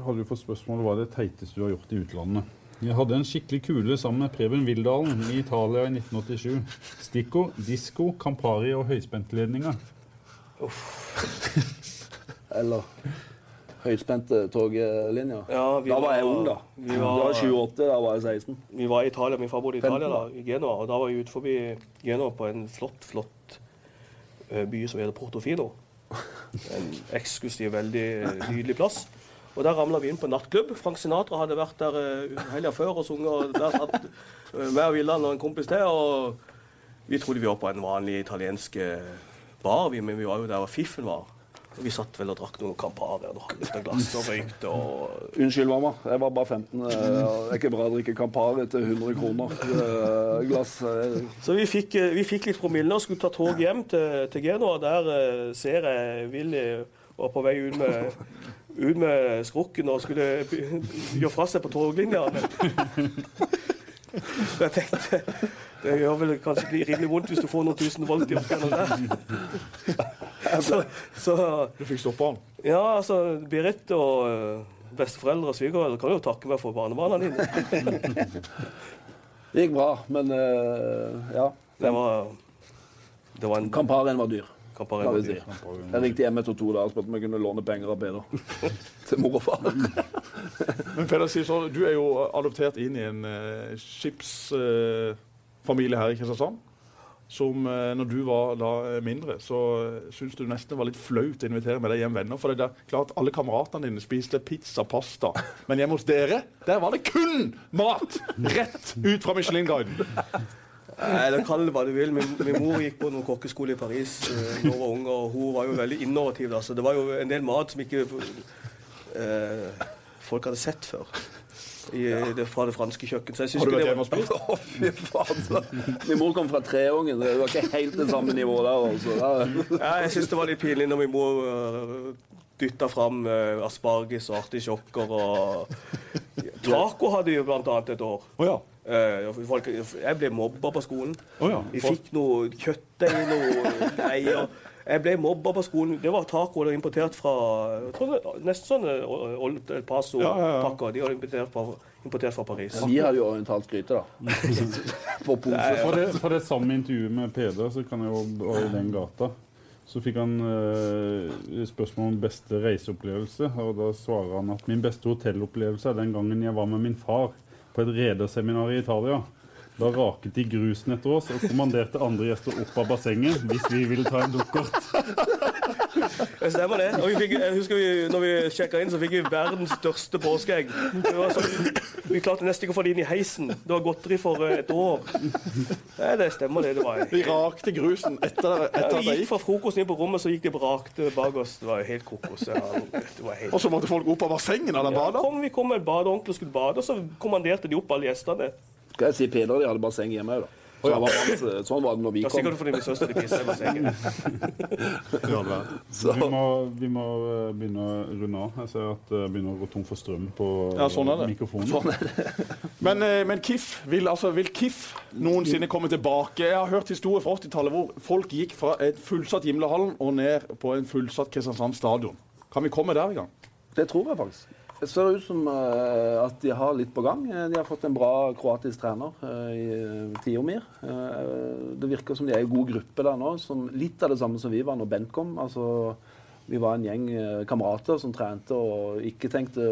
hadde du fått spørsmål hva er det teiteste du har gjort i utlandet. Jeg hadde en skikkelig kule sammen med Preben Wildalen i Italia i 1987. Stikko, disko, Campari og høyspentledninger. (laughs) Eller høyspente toglinjer. Ja, Da var jeg ung, da. Vi Da var var, jeg 28, da var jeg 16. vi var i Italia, min far bodde i Italia, da, i Genoa, Og da var vi ut forbi Genua på en flott, flott eh, by som heter Portofino. En eksklusiv, veldig eh, nydelig plass. Og der ramla vi inn på en nattklubb. Frank Sinatra hadde vært der uh, helga før og sunget. Der satt uh, og Villand og en kompis til. og Vi trodde vi var på en vanlig italiensk eh, bar, men vi var jo der hvor fiffen var. Vi satt vel og drakk noen Campari og drakk litt av glass og røykte. og Unnskyld, mamma. Jeg var bare 15. Eh, Det er ikke bra å drikke Campari til 100 kroner. Eh, Glass Så vi fikk, eh, vi fikk litt promille og skulle ta tog hjem til, til Genoa. Der ser jeg Willy var på vei ut med, ut med skrukken og skulle gjøre fra seg på toglinja. Jeg tenkte det gjør vel kanskje rimelig vondt hvis du får noen tusen volt i oppgangen der. Så, så Du fikk stoppa han. ja, altså Berit og eh, besteforeldre og svigerforeldre kan jo takke meg for barnebarna dine. Det gikk bra, men uh, ja. Det var, det var en Camparien var dyr. Kan vi si. Jeg ringte hjem etter to dager og spurte om jeg kunne låne penger av Peder. (laughs) Til mor og far. Men Peder så, du er jo adoptert inn i en uh, skipsfamilie her i Kristiansand. Som eh, når du var da eh, mindre, så uh, syntes du nesten det var litt flaut å invitere med deg hjem venner. For det er klart alle kameratene dine spiste pizza, pasta. Men hjemme hos dere, der var det kun mat! Rett ut fra Michelin-guiden. Nei, det Kall det hva du vil. Min, min mor gikk på noen kokkeskole i Paris da hun var ung, og hun var jo veldig innovativ. Da, det var jo en del mat som ikke eh, folk hadde sett før. I, det, fra det franske kjøkken. Så jeg du ikke vært det hjemme og spist? (laughs) Å, fy faen. Min mor kom fra Treungen. Det var ikke helt det samme nivået der. Altså. (laughs) Ja, jeg syns det var litt pinlig når min mor uh, dytta fram uh, asparges og artisjokker og (laughs) Taco hadde vi jo blant annet et år. Å ja. Eh, folk, jeg ble mobba på skolen. Å ja. Vi fikk noe kjøttdeig, noe greier. Jeg ble mobba på skolen. Det var taco de importert fra jeg tror det, Nesten sånne El. Paso-pakker. De var importert fra, importert fra Paris. Vi hadde jo orientalt gryte, da. (laughs) På pose. For det, for det samme intervjuet med Peder, så kan jeg jo være i den gata. Så fikk han eh, spørsmål om beste reiseopplevelse, og da svarer han at min beste hotellopplevelse er den gangen jeg var med min far på et rederseminar i Italia. Da raket de grusen etter oss og kommanderte andre gjester opp av bassenget hvis vi ville ta en dukkert. Det stemmer det. Og vi fikk, jeg husker vi, når vi sjekka inn, så fikk vi verdens største påskeegg. Det sånn, vi klarte nesten ikke å få det inn i heisen. Det var godteri for eh, et år. Nei, det stemmer det. det var Vi rakte grusen etter, etter Ja, at vi gikk fra frokosten inn på rommet, så gikk de brakte bak oss. Det var helt kokos. Ja, helt... Og så måtte folk opp av bassenget når de Ja, bada. kom, vi kom med badeonkel og skulle bade, og så kommanderte de opp alle gjestene. Skal jeg si Peder de hadde basseng hjemme òg, da. Så var alt, sånn var det når vi Det er kom. sikkert fordi min søster pisser i bassenget. Vi må, vi må eh, begynne å runde av. Jeg ser at det begynner å gå tom for strøm på Ja, sånn er det. mikrofonen. sånn Men, eh, men KIF, vil, altså, vil KIF noensinne komme tilbake? Jeg har hørt historier fra 80-tallet hvor folk gikk fra et fullsatt Gimlehallen og ned på en fullsatt Kristiansand stadion. Kan vi komme der i gang? det tror jeg faktisk. Det ser ut som uh, at de har litt på gang. Eh, De har fått en bra kroatisk trener uh, i Tiomir. Uh, det virker som de er i god gruppe der nå. Som litt av det samme som vi var når Bent kom. Altså, vi var en gjeng kamerater som trente og ikke tenkte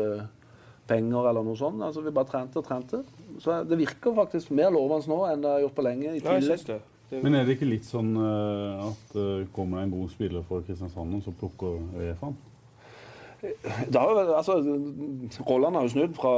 penger eller noe sånt. Altså, vi bare trente og trente. Så det virker faktisk mer lovende nå enn det har gjort på lenge. i tillegg. Men er det ikke litt sånn at uh, kommer det en god spiller for Kristiansand, og så plukker Uefa han? Vært- altså, Rollene har jo snudd fra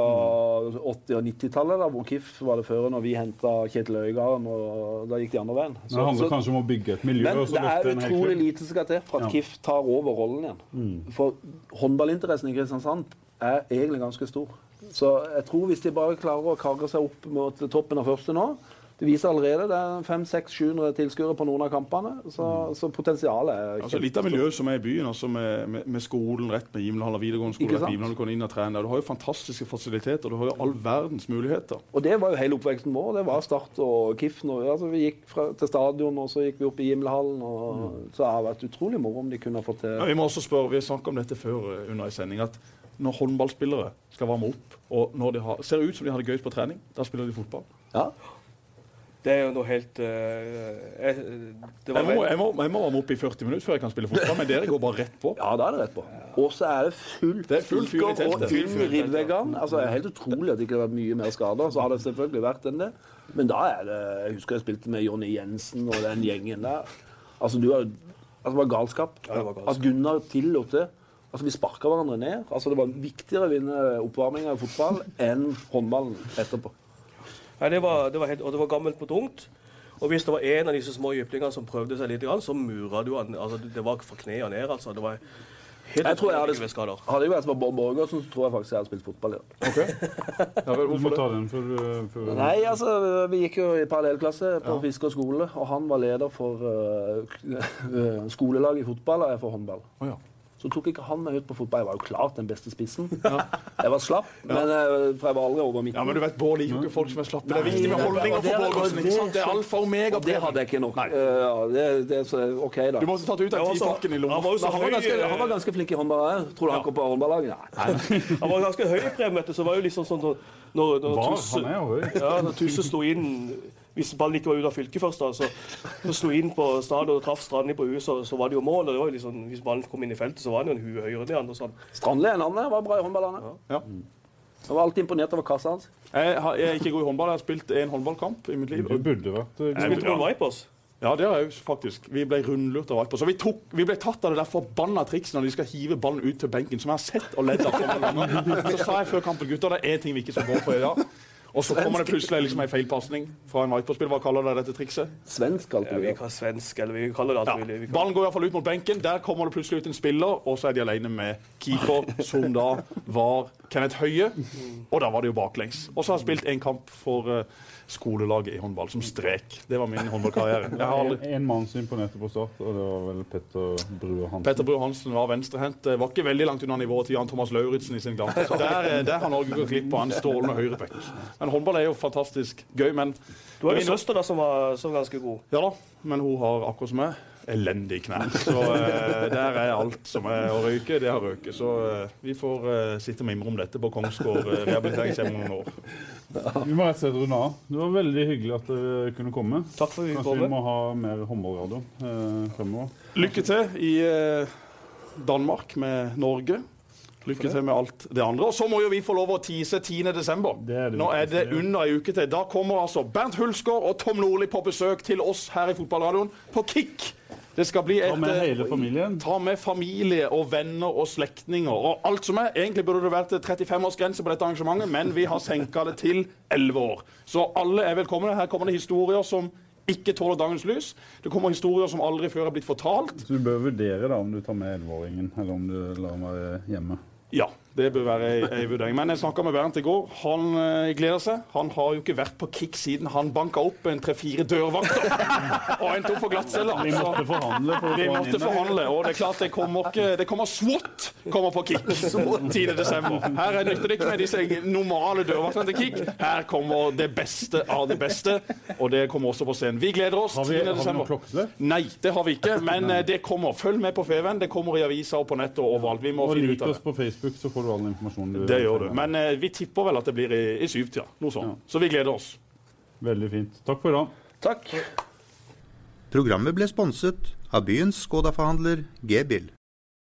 80- og 90-tallet, da, hvor KIF var det før når vi henta Kjetil Øygarden. og Da gikk de andre veien. Det handler kanskje om å bygge et miljø men så det er utrolig lite som skal til for at Ja. Mm. KIF tar over rollen igjen. For håndballinteressen i Kristiansand er egentlig ganske stor. Så jeg tror hvis de bare klarer å karre seg opp mot toppen av første nå Det viser allerede det er 500-700 tilskuere på noen av kampene. Så, så potensialet er Altså Litt av miljøet som er i byen, altså med, med, med skolen rett med Gimlehallen videregående skole, rett med du kan inn og trene. Du har jo fantastiske fasiliteter, du har jo all verdens muligheter. Og det var jo hele oppveksten vår. Det var Start og KIF. Altså, vi gikk fra, til stadion, og så gikk vi opp i Gimlehallen. Og, Så det har vært utrolig moro om de kunne fått til ja, vi må også spørre, vi har snakket om dette før eh, under en sending, at når håndballspillere skal varme opp, og når de har, ser ut som de har det gøy på trening, da spiller de fotball. Ja. Det er jo noe helt uh, jeg, Det var Jeg må, jeg, må, jeg må være oppe i 40 minutter før jeg kan spille fotball, men dere går bare rett på. Ja, da er det rett på. Og så er det fullt Det er full fyr i teltet. og inn i ribbveggene. Altså, det er helt utrolig at det ikke har vært mye mer skader. Så har det selvfølgelig vært enn det. Men da er det Jeg husker jeg spilte med Jonny Jensen og den gjengen der. Altså, du har altså, Det var galskap. Ja, det var galskap. At Gunnar tillot det. Altså, Vi sparka hverandre ned. Altså, Det var viktigere å vinne oppvarminga i fotball enn håndballen etterpå. Nei, det var, det var helt, og det var gammelt mot ungt. Og hvis det var en av disse små jyplingene som prøvde seg litt, så mura du han. Altså, det var fra knærne og ned, altså. Det var helt Jeg tror jeg hadde, skader. hadde jeg vært med Bård Borgersen, så tror jeg faktisk jeg hadde spilt fotball. Ja. Ja, Okay. Må hvorfor ta den før, for, Nei, altså, vi gikk jo i parallellklasse på Fisker skole, og han var leder for uh, (laughs) skolelaget i fotball, og jeg for håndball. Oh, ja. Så tok ikke han meg ut på fotball. Jeg var jo klart den beste spissen. Jeg var slapp, men eh, for jeg var aldri over midten. Ja, men du vet, Bård liker jo ikke folk som er slappe. Det er viktig med holdninger for Bård Borgersen. det- er alfa og omega. Og det hadde jeg ikke nok. Eh, ja, det, det, så, OK, da. Du måtte tatt ut Ja, den tipakken i han lomma. var jo så han var, ganske, eh, han var ganske flink i håndball. òg. Tror du han kom på håndballaget? Nei. (laughs) Han var ganske høy i Preben, så var jo liksom sånn når, når, når Tusse han er jo høy. ja, når Tusse sto inn Hvis ballen ikke var ute av fylket først, da, så, så slo inn på stadion og traff Strandli på huet, så, så var det jo mål. og det var jo liksom, Hvis ballen kom inn i feltet, så var han jo en hue høyere enn de andre. Sånn. Strandli er en annen. Var bra i håndball. Ja. Ja. Jeg var alltid imponert over kassa hans. Jeg, har, jeg er ikke god i håndball. Jeg har spilt én håndballkamp i mitt liv. Du burde vært eh, god. Spilte du Vipers? Ja, det har jeg faktisk. Vi ble rundlurt av Vipers. på. Vi, tok, vi ble tatt av det der forbanna trikset når de skal hive ballen ut til benken, som jeg har sett og ledd av så. (laughs) Så sa jeg før kampen gutter, det er én ting vi ikke skal gå på i dag. Og så kommer det plutselig liksom en feilpasning fra en Viper-spiller. Hva kaller dere dette trikset? Svensk alt mulig. Ja, vi kan svensk, eller vi kaller det alt Ja. mulig. Kan- Ballen går i hvert fall ut mot benken. Der kommer det plutselig ut en spiller, og så er de alene med keeper, (laughs) som da var Kenneth Høie. Og da var det jo baklengs. Og så har han spilt en kamp for eh, skolelaget i håndball, som strek. Det var min håndballkarriere. Jeg har aldri En, en mann som imponerte på Start, og det var vel Petter Brue Hansen. Petter Brue Hansen var venstrehendt. Det Var ikke veldig langt unna nivået til Jan Thomas Lauritzen i sin glans. Der, eh, der har Norge gått glipp av en strålende høyrebekk. Men håndball er jo fantastisk gøy. Men Du har jo søster da som var, som var ganske god. ja da, men hun har akkurat som meg elendig knær. Så eh, der er alt som er å røyke, det har røket. Så eh, vi får eh, sitte og mimre om dette på Kongsgård eh, rehabiliteringshjem om noen år. Vi må rett og slett runde av. Det var veldig hyggelig at dere kunne komme. Takk for Kanskje vi må ha mer håndballradio eh, fremover. Lykke til i eh, Danmark med Norge. Lykke til med alt det andre. Og så må jo vi få lov å tease 10. desember. Er det Nå er det under ei uke til. Da kommer altså Bernt Hulsker og Tom Nordli på besøk til oss her i Fotballradioen på Kick. Det skal bli et Ta med eh, hele familien. Ta med familie og venner og slektninger og alt som er. Egentlig burde det vært 35-årsgrense på dette arrangementet, men vi har senka det til 11 år. Så alle er velkomne. Her kommer det historier som ikke tåler dagens lys. Det kommer historier som aldri før er blitt fortalt. Så du bør vurdere da om du tar med 11-åringen, eller om du lar ham være hjemme. Ja, Det bør være ei, vurdering. Men jeg snakka med Bernt i går. Han eh, gleder seg. Han har jo ikke vært på kick siden han banka opp en tre-fire dørvakter (laughs) og endte opp på glattcella. Vi måtte forhandle for Vi måtte forhandle, og det er klart det kommer ikke Det kommer SWAT kommer på Kick (laughs) 10. desember. Her er nytter det ikke med disse normale dørvaktene til Kick. Her kommer det beste av det beste, og det kommer også på scenen. Vi gleder oss. Har vi, har vi noe til det? Nei, det har vi ikke, men eh, det kommer. Følg med på Feven. Det kommer i aviser og på nettet og overalt. Vi må Og finne ut av oss det. på Facebook, så får du all informasjonen du Det gjør du. Men eh, vi tipper vel at det blir i, i syvtida. Noe sånt. Så vi gleder oss. Veldig fint. Takk for i dag. Takk. Programmet ble sponset av byens Skoda-forhandler G-bil.